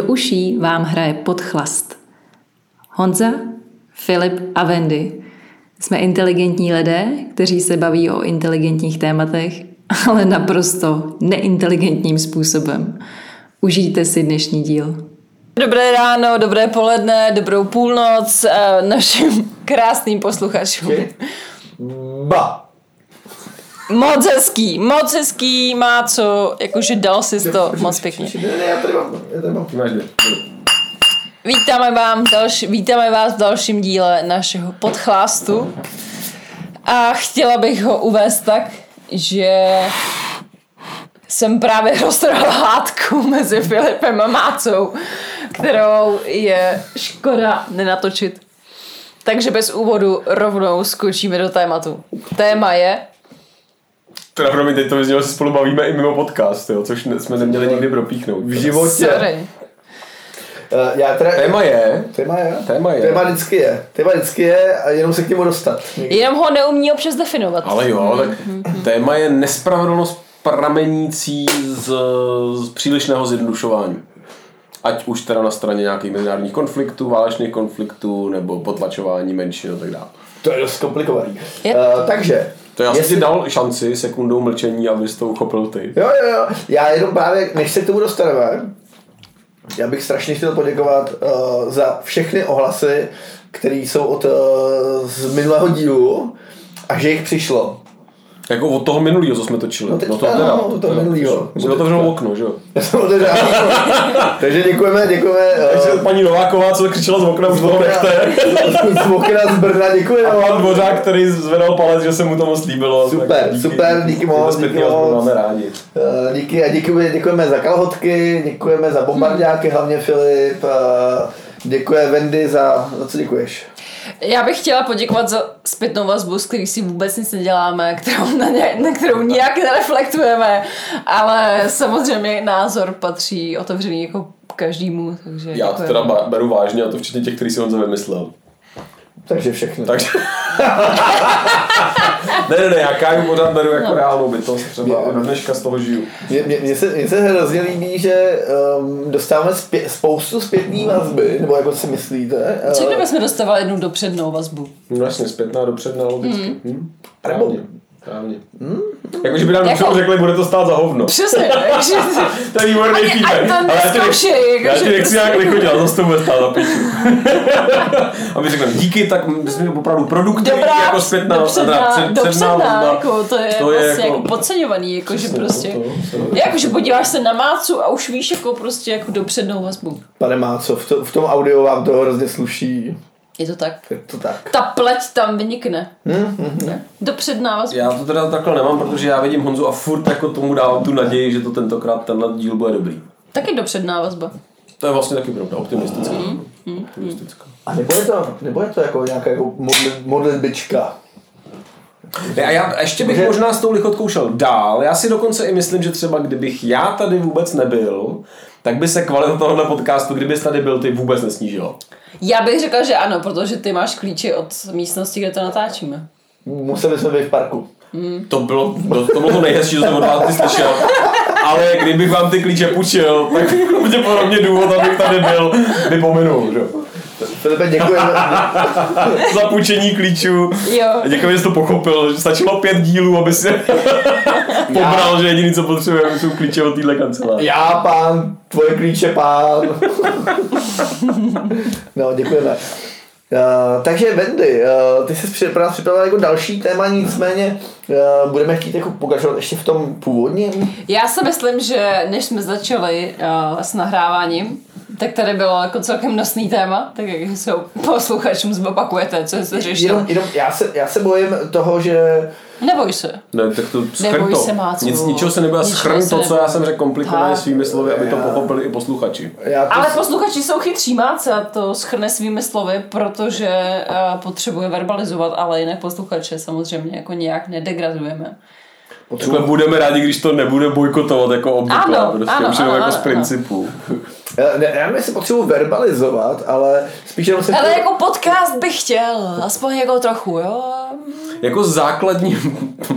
Do uší vám hraje podchlast. Honza, Filip a Wendy. Jsme inteligentní lidé, kteří se baví o inteligentních tématech, ale naprosto neinteligentním způsobem. Užijte si dnešní díl. Dobré ráno, dobré poledne, dobrou půlnoc eh, našim krásným posluchačům. Ba. Moc hezký, moc hezký, má co, jakože dal si to moc pěkně. Ne, ne, já tady mám, já tady mám. Máš dvě. Vítáme, vám další, vítáme vás v dalším díle našeho podchlastu. A chtěla bych ho uvést tak, že jsem právě roztrhla hádku mezi Filipem a Mácou, kterou je škoda nenatočit. Takže bez úvodu rovnou skočíme do tématu. Téma je Teda promiň, teď to vyznělo, že se spolu bavíme i mimo podcast, jo, což jsme neměli nikdy propíchnout. V životě. Sorry. Uh, já teda, Téma je, téma je. Téma je. Téma vždycky je. Téma vždycky je a jenom se k němu dostat. Jenom ho neumí občas definovat. ale jo, tak téma je nespravedlnost pramenící z, z přílišného zjednodušování. Ať už teda na straně nějakých mezinárodních konfliktů, válečných konfliktů, nebo potlačování menšin a tak dále. To je dost komplikovaný. Je Uh, takže. To já jsem jestli- ti dal šanci sekundou mlčení, abys to uchopil ty. Jo, jo, jo. Já jenom právě, než se k tomu dostaneme, já bych strašně chtěl poděkovat uh, za všechny ohlasy, které jsou od uh, z minulého dílu a že jich přišlo. Jako od toho minulého, co jsme točili. No teď to ano, od toho minulýho. Jsme otevřel okno, že jo? Já jsem otevřel. Takže děkujeme, děkujeme. Takže Uh, paní Nováková, co křičela z okna, už toho nechte. z okna z Brna, děkujeme. A pan Dvořák, který zvedal palec, že se mu to moc líbilo. Super, tak super, díky moc, díky moc. máme rádi. Uh, díky a děkujeme, děkujeme za kalhotky, děkujeme za bombardáky, hlavně Filip. Uh, děkuje Wendy za, za co děkuješ? Já bych chtěla poděkovat za zpětnou vazbu, s který si vůbec nic neděláme, kterou na, ně, na kterou nijak nereflektujeme, ale samozřejmě názor patří otevřený jako každému, takže Já to teda beru vážně, a to včetně těch, který si on vymyslel. Takže všechno. Takže... ne, ne, ne, já Káju pořád beru jako reálnou bytost třeba a do dneška z toho žiju. Mně, se, mě se hrozně líbí, že um, dostáváme zpě, spoustu zpětný vazby, nebo jako si myslíte. Co kdyby jsme dostávali jednu dopřednou vazbu? No jasně, zpětná dopředná logicky. Hmm. Hm? Nebo- Správně. Správně. Jakože by nám Jako- jako... řekli, bude to stát za hovno. Přesně, takže... To je výborný Ani- feedback. ani to Ale já ti nech- neskoušej, Já ti nechci prostě- nějak lichotit, ale zase to bude stát za piču. A my řekneme, díky, tak my jsme opravdu produktivní Dobrá, jako zpětná, dopředná, před- dopředná, vazba. jako, to je To je vlastně jako- jako, podceňovaný, jako, že prostě, to- to- to- jakože podíváš se na mácu a už víš jako prostě jako dopřednou vazbu. Pane Máco, v, to, v tom audiu vám to hrozně sluší. Je to tak. Je to tak. Ta pleť tam vynikne. Hmm, Ne? Dopředná vazba. Já to teda takhle nemám, protože já vidím Honzu a furt jako tomu dávám tu naději, že to tentokrát tenhle díl bude dobrý. Taky dopředná vazba. To je vlastně taky pravda, optimistická. Hmm, optimistická. A nebo je to, nebo je to jako nějaká jako modli, modlitbička? A já ještě bych Může- možná s tou lichotkou šel dál. Já si dokonce i myslím, že třeba kdybych já tady vůbec nebyl, tak by se kvalita tohohle podcastu, kdybys tady byl, ty vůbec nesnížila. Já bych řekla, že ano, protože ty máš klíče od místnosti, kde to natáčíme. Museli jsme být v parku. To bylo, to, to bylo to nejhezčí, co jsem od vás slyšel. Ale kdybych vám ty klíče půjčil, tak pravděpodobně důvod, abych tady byl, by pominul. Že? Filipe, děkujeme. Za půjčení klíčů. Jo. Děkuji, že jsi to pochopil, že stačilo pět dílů, aby si pobral, že jediný, co potřebujeme, jsou klíče od téhle kanceláře. Já pán, tvoje klíče pán. no, děkujeme. Uh, takže Wendy, uh, ty jsi pro nás připravila jako další téma, nicméně uh, budeme chtít jako pokračovat ještě v tom původním. Já si myslím, že než jsme začali uh, s nahráváním, tak tady bylo jako celkem nosný téma, tak jak se posluchačům zopakujete, co jste řešili. Jenom, jenom já, se, já se bojím toho, že Neboj se. Ne, tak to schrň Neboj to. se, Mácu. Nic, ničeho se schrň se to, co já jsem řekl komplikovaně Tak. svými slovy, aby to Já- pochopili i posluchači. já to Ale posluchači jsou chytří, Máce to schrne svými slovy, protože uh, potřebuje verbalizovat, ale jinak posluchače samozřejmě jako nějak nedegradujeme. Takhle budeme rádi, když to nebude bojkotovat jako obvykle. Ano, prostě ano, už ano, jako ano, z principu. Já, já nevím, jestli potřebuji verbalizovat, ale spíš jenom se... Ale jako podcast bych chtěl, aspoň jako trochu, jo. Jako základní,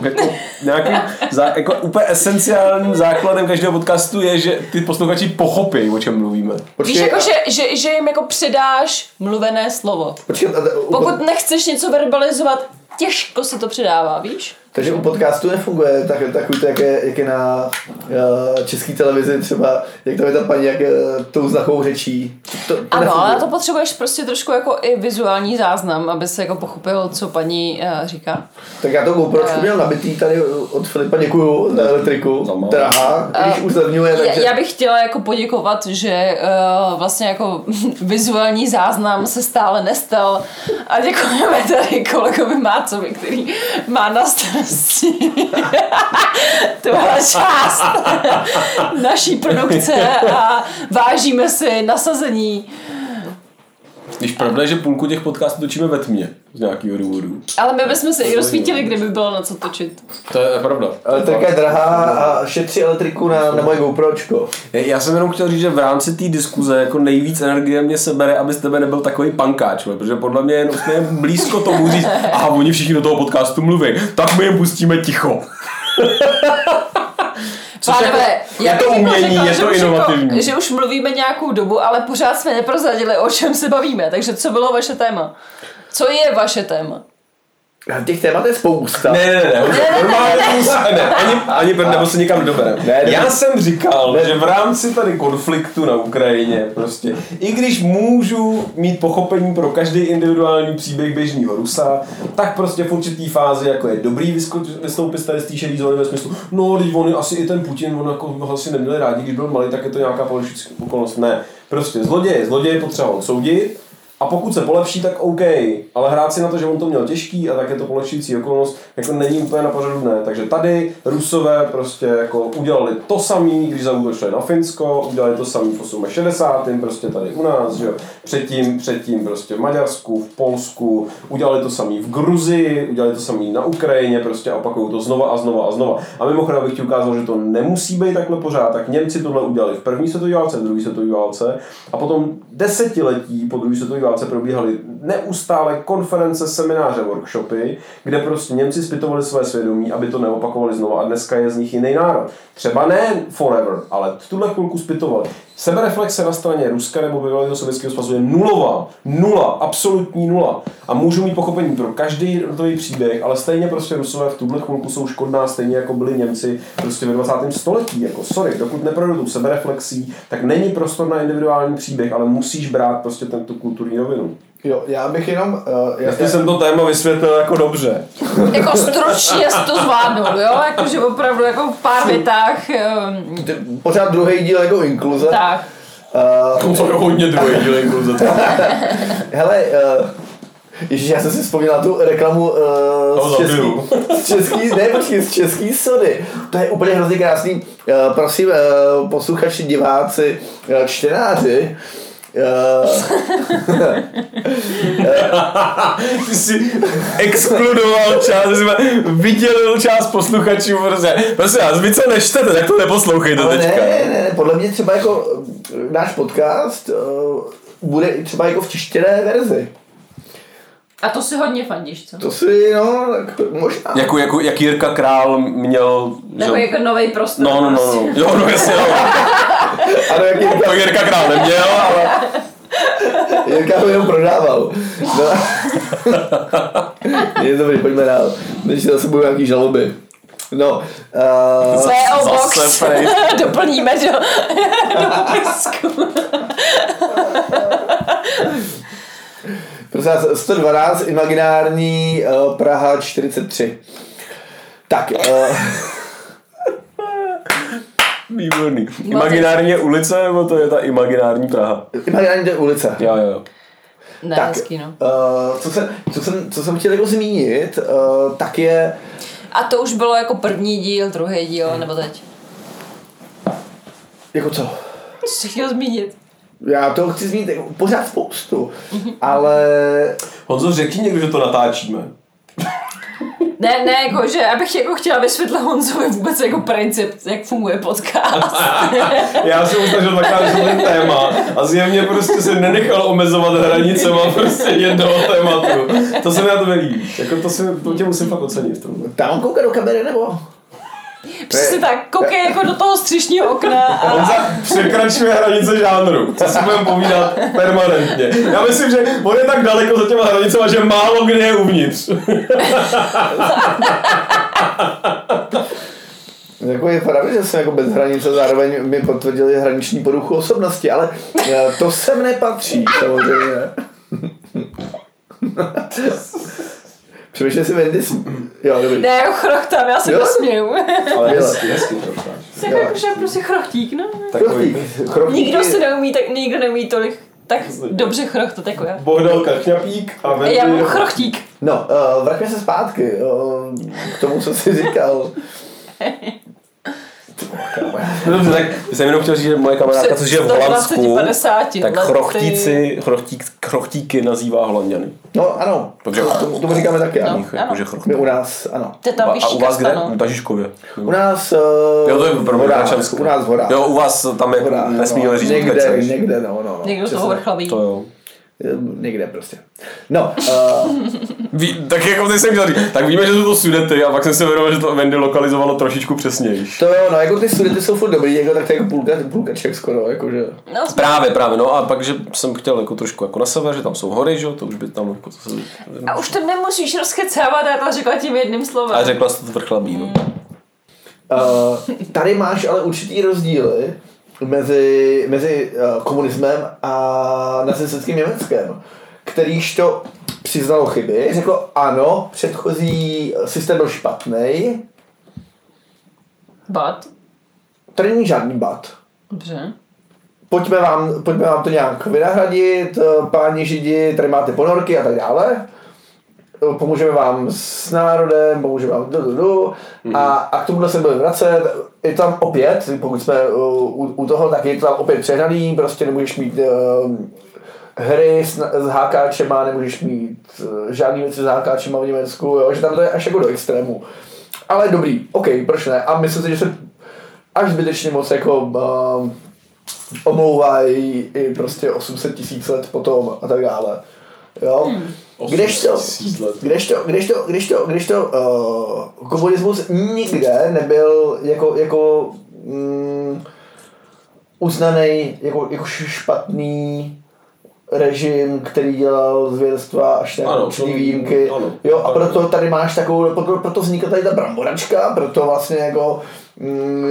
jako nějakým, zá, jako úplně esenciálním základem každého podcastu je, že ty posluchači pochopí, o čem mluvíme. Víš, jako, že, že, že jim jako předáš mluvené slovo. počkej, a- a- Pokud nechceš něco verbalizovat, těžko se to předává, víš? Takže u podcastu nefunguje tak, takový to, jak je, jak je na uh, české televizi třeba, jak tam je ta paní, jak uh, tou znakou řečí. To, to Ano, nefunguje. ale na to potřebuješ prostě trošku jako i vizuální záznam, aby se jako pochopil, co paní uh, říká. Tak já to GoPročku měl nabitý tady od Filipa, děkuju za elektriku. Má. Drahá, když už zlevňuje, Já, takže... já bych chtěla jako poděkovat, že uh, vlastně jako vizuální záznam se stále nestal a děkujeme tady kolegovi Mácovi, který má na starosti tuhle část naší produkce a vážíme si nasazení. Když pravda je, že půlku těch podcastů točíme ve tmě z nějakého důvodu. Ale my bychom se i rozsvítili, kdyby bylo na co točit. To je pravda. Elektrika je drahá a šetří elektriku na, na moje GoPročko. Já jsem jenom chtěl říct, že v rámci té diskuze jako nejvíc energie mě sebere, aby z tebe nebyl takový pankáč, protože podle mě je úplně blízko tomu říct, aha, oni všichni do toho podcastu mluví, tak my jim pustíme ticho. Což Pánové, jako- já je to jako umění, řekla, je že to už inovativní. Jako, že už mluvíme nějakou dobu, ale pořád jsme neprozradili, o čem se bavíme. Takže co bylo vaše téma? Co je vaše téma? A Těch témat je spousta. Ne, ne, ne, ne, normálně ne, ne, ani, ani nebo se nikam nedobereme. Ne, ne, Já ne. jsem říkal, Ne. že v rámci tady konfliktu na Ukrajině prostě, i když můžu mít pochopení pro každý individuální příběh běžného Rusa, tak prostě v určitý fázi jako je dobrý vystoupit z tady z té šedý zóny ve smyslu, no, teď oni asi i ten Putin, on jako ho asi neměli rádi, když byl malý, tak je to nějaká politická okolnost. Ne, prostě zloděje, zloděje potřeba odsoudit, a pokud se polepší, tak OK, ale hrát si na to, že on to měl těžký a tak je to polepšující okolnost, jako není úplně na pořadu dne. Takže tady Rusové prostě jako udělali to samý, když zaútočili na Finsko, udělali to samý v 68. prostě tady u nás, že jo. Předtím, předtím prostě v Maďarsku, v Polsku, udělali to samý v Gruzii, udělali to samý na Ukrajině, prostě a opakují to znova a znova a znova. A mimochodem bych ti ukázal, že to nemusí být takhle pořád, tak Němci tohle udělali v první světové válce, v druhé světové válce a potom desetiletí po druhé světové válce probíhaly neustále konference, semináře, workshopy, kde prostě Němci zpytovali své svědomí, aby to neopakovali znova a dneska je z nich jiný národ. Třeba ne forever, ale v tuhle chvilku zpytovali. Sebereflexe na straně Ruska nebo bývalého Sovětského svazu je nulová. Nula, absolutní nula. A můžu mít pochopení pro každý jednotlivý příběh, ale stejně prostě Rusové v tuhle chvilku jsou škodná, stejně jako byli Němci prostě ve 20. století. Jako sorry, dokud neprojdou tou sebereflexí, tak není prostor na individuální příběh, ale musíš brát prostě tento kulturní rovinu. Jo, já bych jenom... Uh, já, Jestli jsem to téma vysvětlil jako dobře. Jako stručně si to zvládnul, jo? Jakože opravdu jako v pár větách. Um, pořád druhý díl jako inkluze. tak. Uh, To je hodně druhý díl inkluze. hele, uh, Ježíš, já jsem si vzpomněl tu reklamu uh, z, český, z český, ne, počkej, z český sody. To je úplně hrozně krásný. Uh, prosím, uh, posluchači, diváci, uh, čtenáři, uh, Ty jsi exkludoval část, jsi vydělil část posluchačů, prostě. Prosím vás, vy co nečtete, tak to neposlouchejte ale ne, teďka. ne, ne, podle mě třeba jako uh, náš podcast uh, bude třeba jako v tištěné verzi. A to si hodně fandíš, co? To si, no, tak možná. Jako, jako, jak Jirka Král měl... Nebo že- jako nový prostor. No, no, no, no. Jo, no jasně, no. Ano, jak Jirka, To Jirka Král neměl, ale... Jirka ho jenom prodával. No. Je dobrý, pojďme dál. Než zase budou nějaký žaloby. No, uh, VO Zase Box doplníme do, do popisku. Prosím vás, 112, imaginární uh, Praha 43. Tak, uh, Výborný. Imaginární je ulice, nebo to je ta imaginární Praha? imaginární to je ulice. Jo, jo, jo. Ne, Tak, hezký, no. uh, co, jsem, co, jsem, co jsem chtěl jako zmínit, uh, tak je, A to už bylo jako první díl, druhý díl, nebo teď? jako co? Co jsi chtěl zmínit? Já to chci zmínit jako pořád spoustu, ale Honzo, řekni někdo, že to natáčíme. Ne, ne, jako, že abych jako chtěla vysvětlit Honzovi vůbec jako princip, jak funguje podcast. Já jsem snažil takhle téma a zjevně prostě se nenechal omezovat hranicema prostě jednoho tématu. To se mi na to líbí. Jako to, si, to tě musím fakt ocenit. Tam kouká do kamery nebo? Přesně tak, koukej jako do toho střešního okna a Honza překračuje hranice žánru, co si budeme povídat permanentně. Já myslím, že on je tak daleko za těma hranicema, že málo kde je uvnitř. Jako je pravda, že jsem jako bez hranice, zároveň mi potvrdili hraniční poruchu osobnosti, ale eh, to sem nepatří, samozřejmě. Přemýšlím si Wendy, jo, dobrý. ne, jako chrochtám, já se Jo? nesměju. Ale Jo. hezky, hezky trošku. Tak jakože prostě chrochtík, no. Takový Chrochtík, Nikdo je- se neumí, tak nikdo neumí tolik tak dobře chrochtat jako já. Bohdal Krchňapík a Wendy... Já mám chrochtík. No, uh, vraťme se zpátky uh, k tomu, co jsi říkal. No dobře, tak jsem jenom chtěl říct, že moje kamarádka, což je v 120, Holandsku, 50 tak chrochtíci, chrochtík, chrochtíky nazývá Holanděny. No, ano, Dobře. tomu, tomu říkáme taky, ano. No. Jakože My u nás, ano. To je tam A, u vás kde? no. Na Žižkově. U nás uh, Jo, to je pro mě. U nás v horách. Jo, u vás tam je V horách, nesmíme no. říct Někde, někde, no, no. no. Někdo přesně. toho vrchlaví. To jo. Někde prostě. No, uh, Ví, tak jako ty jsem chtěl říct, tak víme, že jsou to sudety a pak jsem si uvědomil, že to Wendy lokalizovalo trošičku přesněji. to jo, no, jako ty studity jsou furt dobrý, jako tak to je jako půlka, půlka Čech skoro, jakože. No, Právě, právě, no a pak, že jsem chtěl jako trošku jako na sever, že tam jsou hory, že jo, to už by tam jako to se... a už to nemusíš rozkecávat, já to řekla tím jedním slovem. A řekla jsi to vrchlabí, no. Uh, tady máš ale určitý rozdíly mezi, mezi uh, komunismem a nacistickým Německem, kterýž to přiznalo chyby, řeklo ano, předchozí systém byl špatný, But, tady není žádný bat. dobře. Pojďme vám, pojďme vám to nějak vynahradit, eh, páni židi, tady máte ponorky a tak dále. Eh, Pomůžeme vám s národem, pomůžeme vám du, du, du. A, a k tomuhle se budeme vracet. Je tam opět, pokud jsme eh, u, u toho, tak je to tam opět přehnaný, prostě nemůžeš mít uh, hry s, s hákáčema, nemůžeš mít uh, žádný věci s hákáčema v Německu, jo, že tam to je až jako do extrému. Ale dobrý, OK, proč ne? A myslím si, že se až zbytečně moc jako uh, omlouvají i prostě 800 tisíc let potom a tak dále. Jo? Kdežto, 800 let. kdežto, kdežto, kdežto, kdežto uh, komunismus nikde nebyl jako, jako mm, uznaný jako, jako špatný režim, který dělal zvěrstva až na Ano, určitý to- výjimky. ano. Jo, a proto tady máš takovou, proto, proto vznikla tady ta bramboračka, proto vlastně jako mm,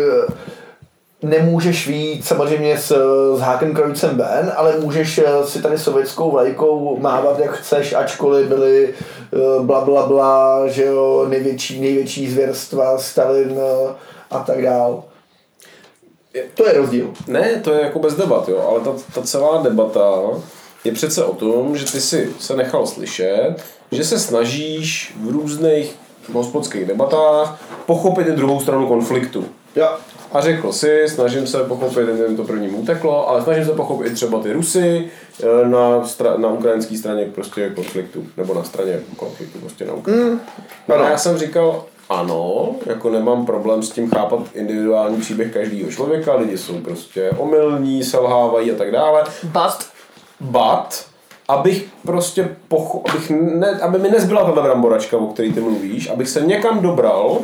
nemůžeš vít samozřejmě s, s hákem krojicem ven, ale můžeš eh, si tady sovětskou vlajkou mávat jak chceš, ačkoliv byly eh, bla bla bla, že jo, největší, největší zvěrstva, Stalin eh, a tak dál. To je rozdíl. Ne, to je jako bez debat, jo, ale ta, ta celá debata je přece o tom, že ty si se nechal slyšet, že se snažíš v různých hospodských debatách pochopit i druhou stranu konfliktu. Jo. A řekl si, snažím se pochopit, nevím, to první mu uteklo, ale snažím se pochopit i třeba ty Rusy eh, na, stra- na ukrajinské straně prostě konfliktu, nebo na straně konfliktu prostě na Ukrajině. Mm, no. A já jsem říkal, ano, jako nemám problém s tím chápat individuální příběh každého člověka, lidi jsou prostě omylní, selhávají a tak dále, But, but abych prostě pocho- abych ne, aby mi nezbyla tato bramboračka, o který ty mluvíš, abych se někam dobral,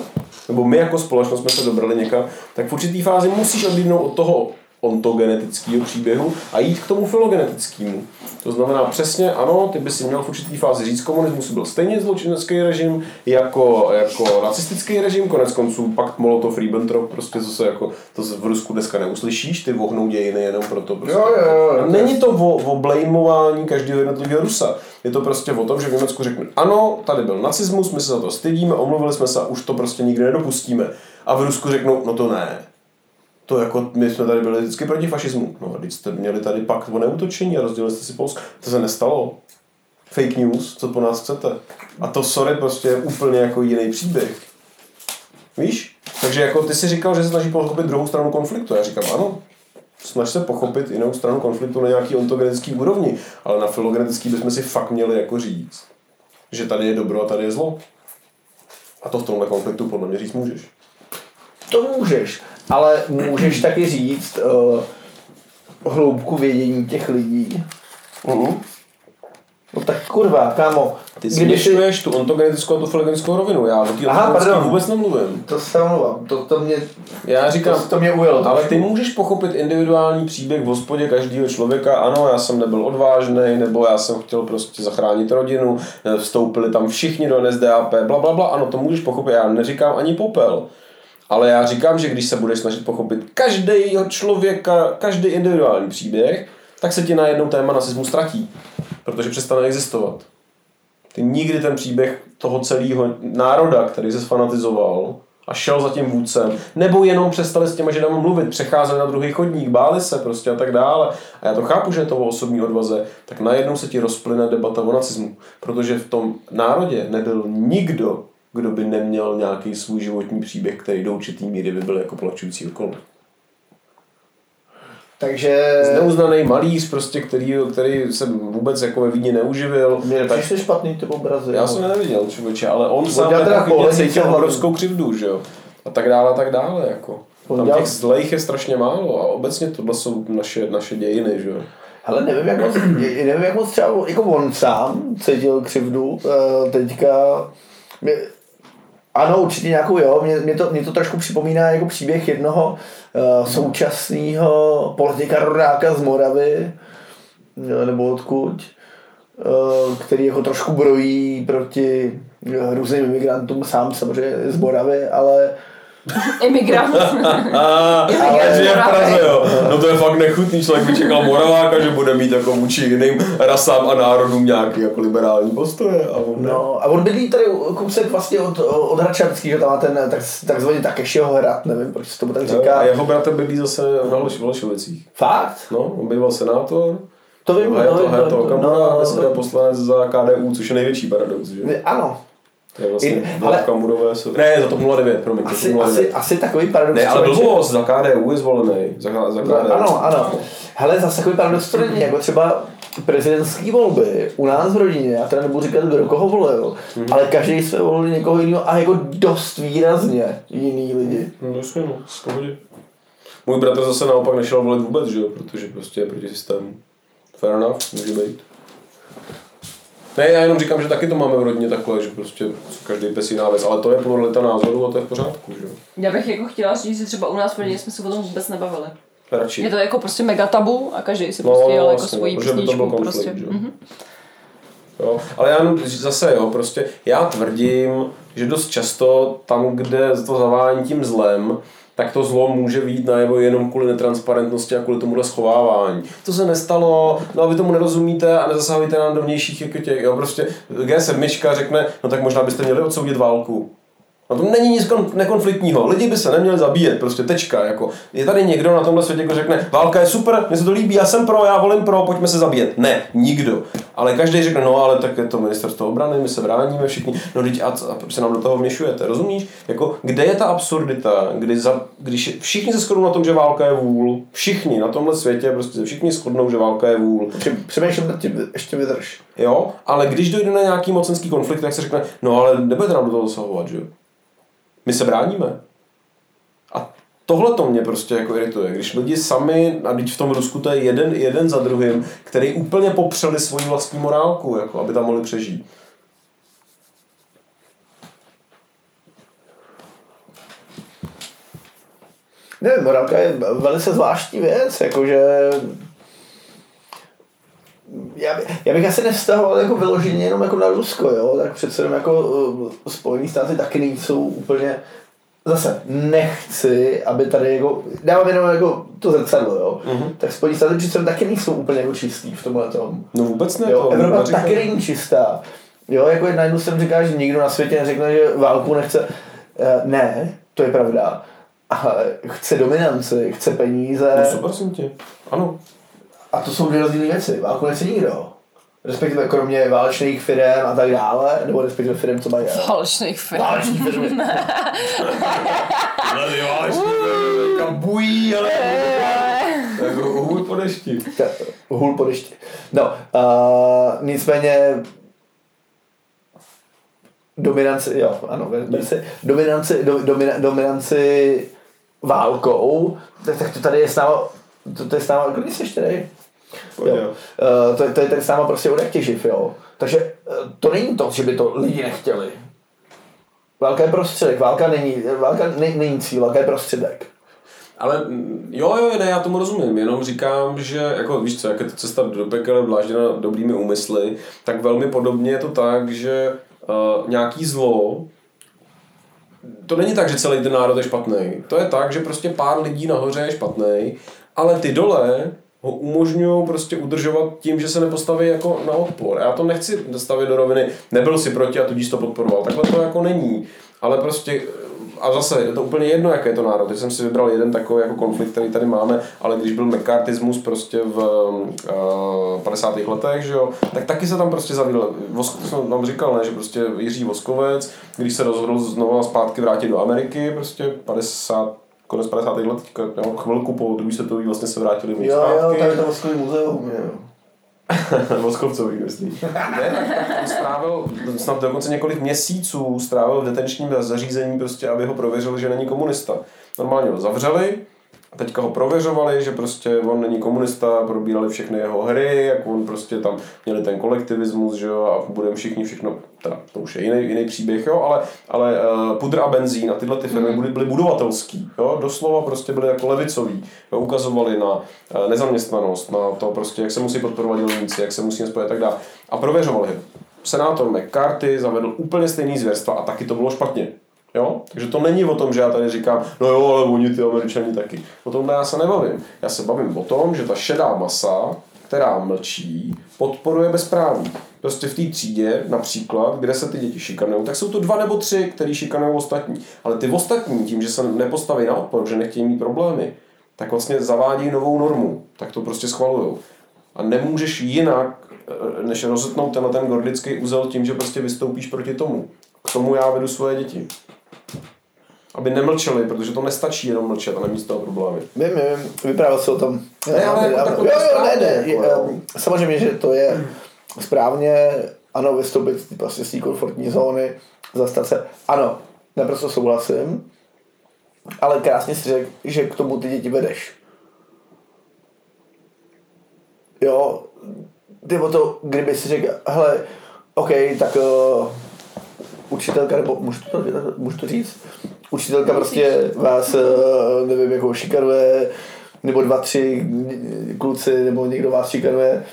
nebo my jako společnost jsme se dobrali někam, tak v určitý fázi musíš odlídnout od toho ontogenetického příběhu a jít k tomu filogenetickému. To znamená přesně, ano, ty by si měl v určitý fázi říct, komunismus byl stejně zločinecký režim jako, jako nacistický režim, konec konců pakt Molotov-Ribbentrop, prostě zase jako, to v Rusku dneska neuslyšíš, ty vohnou dějiny jenom proto. Prostě. Jo, jo, jo. Není to o, o blamování každého jednotlivého Rusa. Je to prostě o tom, že v Německu řekne, ano, tady byl nacismus, my se za to stydíme, omluvili jsme se a už to prostě nikdy nedopustíme. A v Rusku řeknou, no to ne. To jako, my jsme tady byli vždycky proti fašismu. No teď jste měli tady pakt o neutočení a rozdělili jste si Polsko. To se nestalo. Fake news, co po nás chcete. A to sorry prostě je úplně jako jiný příběh. Víš? Takže jako ty si říkal, že se snaží pochopit druhou stranu konfliktu. Já říkám, ano, snaž se pochopit jinou stranu konfliktu na nějaký ontogenetický úrovni, ale na filogenetický bychom si fakt měli jako říct, že tady je dobro a tady je zlo. A to v tomhle konfliktu podle mě říct můžeš. To můžeš, ale můžeš taky říct uh, hloubku vědění těch lidí. Uh-huh. No tak kurva, kámo. Ty si- směšuješ tu ontogenetickou a tu filogenetickou rovinu. Já o Aha, pardon. vůbec nemluvím. To se omlouvám, to, to mě, Já říkám, to, to mě ujelo. ale ty můžeš pochopit individuální příběh v hospodě každého člověka. Ano, já jsem nebyl odvážný, nebo já jsem chtěl prostě zachránit rodinu, eh, vstoupili tam všichni do NSDAP, bla, bla, bla. Ano, to můžeš pochopit. Já neříkám ani popel. Ale já říkám, že když se budeš snažit pochopit každého člověka, každý individuální příběh, tak se ti najednou téma nacismu ztratí. Protože přestane existovat. Ty nikdy ten příběh toho celého národa, který se sfanatizoval a šel za tím vůdcem, nebo jenom přestali s těma židama mluvit, přecházeli na druhý chodník, báli se prostě a tak dále. A já to chápu, že je to o osobní odvaze, tak najednou se ti rozplyne debata o nacismu. Protože v tom národě nebyl nikdo, kdo by neměl nějaký svůj životní příběh, který do určitý míry by byl jako plačující okolo. Takže Neuznaný malíř, prostě, který, který se vůbec jako ve Vídni neuživil. mě tak nepřišly špatný ty obrazy. já jsem neviděl, člověče, ale on sám pohlednice cítil obrovskou křivdu, že jo. A tak dále, a tak dále, jako. Tam těch zlejch je strašně málo a obecně tohle jsou naše, naše dějiny, že jo. Ale nevím, jak moc, nevím, jak moc třeba jako on sám cítil křivdu eh, teďka. Mě, ano, určitě nějakou, jo. Mě, mě, to, mě to trošku připomíná jako příběh jednoho uh, současného politika rodáka z Moravy, nebo odkud, uh, který jako trošku brojí proti různým imigrantům, sám samozřejmě z Moravy, ale Imigrant. A, Imigrant ale že je v. Praze, jo. No to je fakt nechutný, člověk by čekal Moraváka, že bude mít jako vůči jiným rasám a národům nějaký jako liberální postoje. A on ne. No, a on bydlí tady kousek vlastně od, od Hradčanský, že tam má ten tak, takzvaný Takešího hrad, nevím, proč se tomu tak A říká. jeho bratr bydlí zase na Holeš- Holešovicích. Fakt? No, on býval senátor, To vím, a je to, no, je to no, no, a dneska je poslanec za KDU, což je největší paradox, že? Ano, To je vlastně In- ale... Kamurové jsou... Ne, za TOP 09, promiň, to asi, 09. asi, asi takový paradox. Ne, ale blbost, za KDU je zvolený. Za, za KDU. No, ano, ano. Hele, zase takový paradox to není, jako třeba prezidentské volby u nás v rodině, já teda nebudu říkat, kdo koho volil, Mhm. ale každý jsme volili někoho jiného a jako dost výrazně jiný lidi. No, jasně, no, pohodě. Můj bratr zase naopak nešel volit vůbec, že jo, protože prostě je proti systému. Fair enough, může být. Ne, já jenom říkám, že taky to máme v rodině takhle, že prostě každý pes jiná věc, ale to je pluralita názorů a to je v pořádku, že. Já bych jako chtěla říct, že třeba u nás v rodině jsme se o tom vůbec nebavili. Radši. Je to jako prostě mega tabu a každý si No, prostě jel jako svoji by byl písničku. konflikt, Prostě. že jo. Jo, ale já jenom zase jo, prostě já tvrdím, že dost často tam, kde to zavání tím zlem, tak to zlo může výjít najevo jenom kvůli netransparentnosti a kvůli tomuhle schovávání. To se nestalo, no a vy tomu nerozumíte a nezasahujte nám do vnějších jako těch, jo, prostě G7 řekne, no tak možná byste měli odsoudit válku. No to není nic kon- nekonfliktního. Lidi by se neměli zabíjet, prostě tečka. Jako. Je tady někdo na tomhle světě, kdo řekne, válka je super, mně se to líbí, já jsem pro, já volím pro, pojďme se zabíjet. Ne, nikdo. Ale každý řekne, no ale tak je to ministerstvo obrany, my se bráníme všichni. No teď a, a se nám do toho vměšujete, rozumíš? Jako, kde je ta absurdita, kdy za, když všichni se shodnou na tom, že válka je vůl, všichni na tomhle světě prostě se všichni shodnou, že válka je vůl. Pře- Přemýšlím nad tím, ještě vydrž. Jo, ale když dojde na nějaký mocenský konflikt, tak se řekne, no ale nebudete nám do toho zasahovat, že jo? My se bráníme. A tohle to mě prostě jako irituje, když lidi sami, a teď v tom Rusku to je jeden, jeden za druhým, který úplně popřeli svoji vlastní morálku, jako, aby tam mohli přežít. Nevím, morálka je velice zvláštní věc, jakože já, by- já bych asi nevztahoval jako vyloženě jenom jako na Rusko, jo, tak přece jenom jako uh, Spojený státy taky nejsou úplně zase nechci, aby tady jako, dávám jenom jako to zrcadlo, jo, mm-hmm. tak Spojený státy přece jenom taky nejsou úplně jako čistý v tomhle tom. No vůbec ne, Jo, to Evropa neříkám. taky není čistá. Jo, jako na jednu stranu říká, že nikdo na světě neřekne, že válku nechce. Eh, Ne, to je pravda. Ale chce dominanci, chce peníze. No super jsem ti. Ano. A to jsou dvě rozdílné věci. Válku nechce nikdo. Respektive kromě válečných firm a tak dále, nebo respektive firm, co mají. Falešných firm. Váleční firmy. Kam bují, ale... Jako hůl po dešti. Hůl po dešti. No, uh, nicméně dominanci, jo, ano, si dominanci, do, domina, dominanci válkou, tak, tak to tady je s náma, to, to je s náma, kdy jsi tady? Jo. Uh, to, je- to je tady s náma prostě od jak těživ, jo. Takže uh, to není to, že by to lidi nechtěli. Válka je prostředek, válka není, válka ne, není cíl, válka je prostředek. Ale mm, jo, jo, ne, já tomu rozumím, jenom říkám, že jako víš co, jak je to cesta do pekel dlážděna dobrými úmysly, tak velmi podobně je to tak, že uh, nějaký zlo, to není tak, že celý ten národ je špatný. To je tak, že prostě pár lidí nahoře je špatný, ale ty dole ho umožňují prostě udržovat tím, že se nepostaví jako na odpor. Já to nechci stavět do roviny, nebyl si proti a tudíž to podporoval. Takhle to jako není. Ale prostě a zase je to úplně jedno, jaký je to národ. Teď jsem si vybral jeden takový jako konflikt, který tady máme, ale když byl McCarthyismus prostě v uh, 50. letech, že jo, tak taky se tam prostě zavídl. Vosk, jsem vám říkal, ne, že prostě Jiří Voskovec, když se rozhodl znovu zpátky vrátit do Ameriky, prostě 50, konec 50. let, jo, chvilku po druhé světové vlastně se vrátili mu Jo, jo, tady to Moskový muzeum, jo. Moskovcový, myslím. Ne, tak, strávil snad dokonce několik měsíců strávil v detenčním zařízení, prostě, aby ho prověřili, že není komunista. Normálně ho zavřeli, teďka ho prověřovali, že prostě on není komunista, probírali všechny jeho hry, jak on prostě tam měli ten kolektivismus, že jo, a budeme všichni všechno, teda to už je jiný, jiný příběh, jo, ale, ale uh, pudr a benzín a tyhle ty firmy byly, byly budovatelský, jo, doslova prostě byly jako levicový, jo, ukazovali na uh, nezaměstnanost, na to prostě, jak se musí podporovat dělníci, jak se musí spojit a tak dále. A prověřovali ho. Senátor McCarthy zavedl úplně stejný zvěrstva a taky to bylo špatně. Jo? Takže to není o tom, že já tady říkám, no jo, ale oni ty američani taky. O tomhle já se nebavím. Já se bavím o tom, že ta šedá masa, která mlčí, podporuje bezpráví. Prostě v té třídě, například, kde se ty děti šikanují, tak jsou to dva nebo tři, který šikanují ostatní. Ale ty ostatní, tím, že se nepostaví na odpor, že nechtějí mít problémy, tak vlastně zavádí novou normu. Tak to prostě schvalují. A nemůžeš jinak, eh, než rozetnout tenhle ten gordický úzel tím, že prostě vystoupíš proti tomu. K tomu já vedu svoje děti. Aby nemlčeli, protože to nestačí jenom mlčet a nemít z toho problémy. Vím, vím, vyprávěl se o tom. Ne, ale jako jo, jo, to ne, správně, ne, jako, jo. um, samozřejmě, že to je správně, ano, vystoupit z- prostě z té komfortní zóny, zastat se, ano, naprosto souhlasím, ale krásně si řekl, že k tomu ty děti vedeš. Jo, ty o to, kdyby si řekl, hele, OK, tak uh, učitelka, nebo můžu to, můžu to říct? Učitelka prostě vás, uh, nevím, jako šikanuje, nebo dva, tři kluci, nebo někdo vás šikanuje,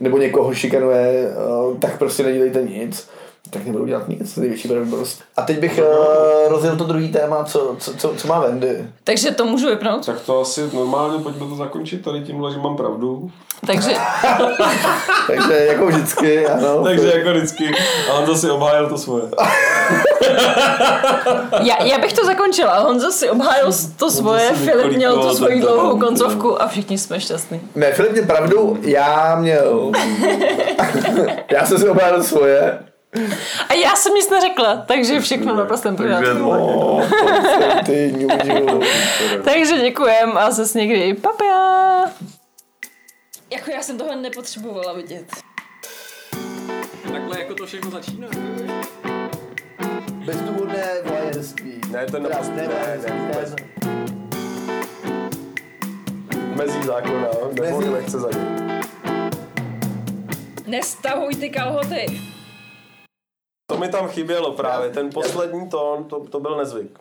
nebo někoho šikanuje, uh, tak prostě nedělejte nic tak nebudu dělat nic, největší pravděpodobnost. A teď bych uh, rozjel to druhý téma, co, co, co, co má Wendy. Takže to můžu vypnout? Tak to asi normálně pojďme to zakončit tady tímhle, že mám pravdu. Takže Takže jako vždycky, ano. Takže jako vždycky. A on zase obhájil to svoje. já, já bych to zakončila. Honza si obhájil to svoje, si Filip měl tu svoji dlouhou koncovku a všichni jsme šťastní. Ne, Filip měl pravdu, já měl. já jsem si obhájil svoje. A já jsem nic neřekla, takže všechno naprosto pořádku. O, ty ňuňu. Takže děkujem a zase někdy papia. Jako já jsem tohle nepotřebovala vidět. Takhle jako to všechno začíná. Bezdůvodné voajerství. Ne, Teda, naprosto- ne, ne, ne, ne, vůbec. Mezí zákona, nebo Mezí- nechce za ním. Nestahuj ty kalhoty. To mi tam chybělo právě, ten poslední tón, to, to byl nezvyk.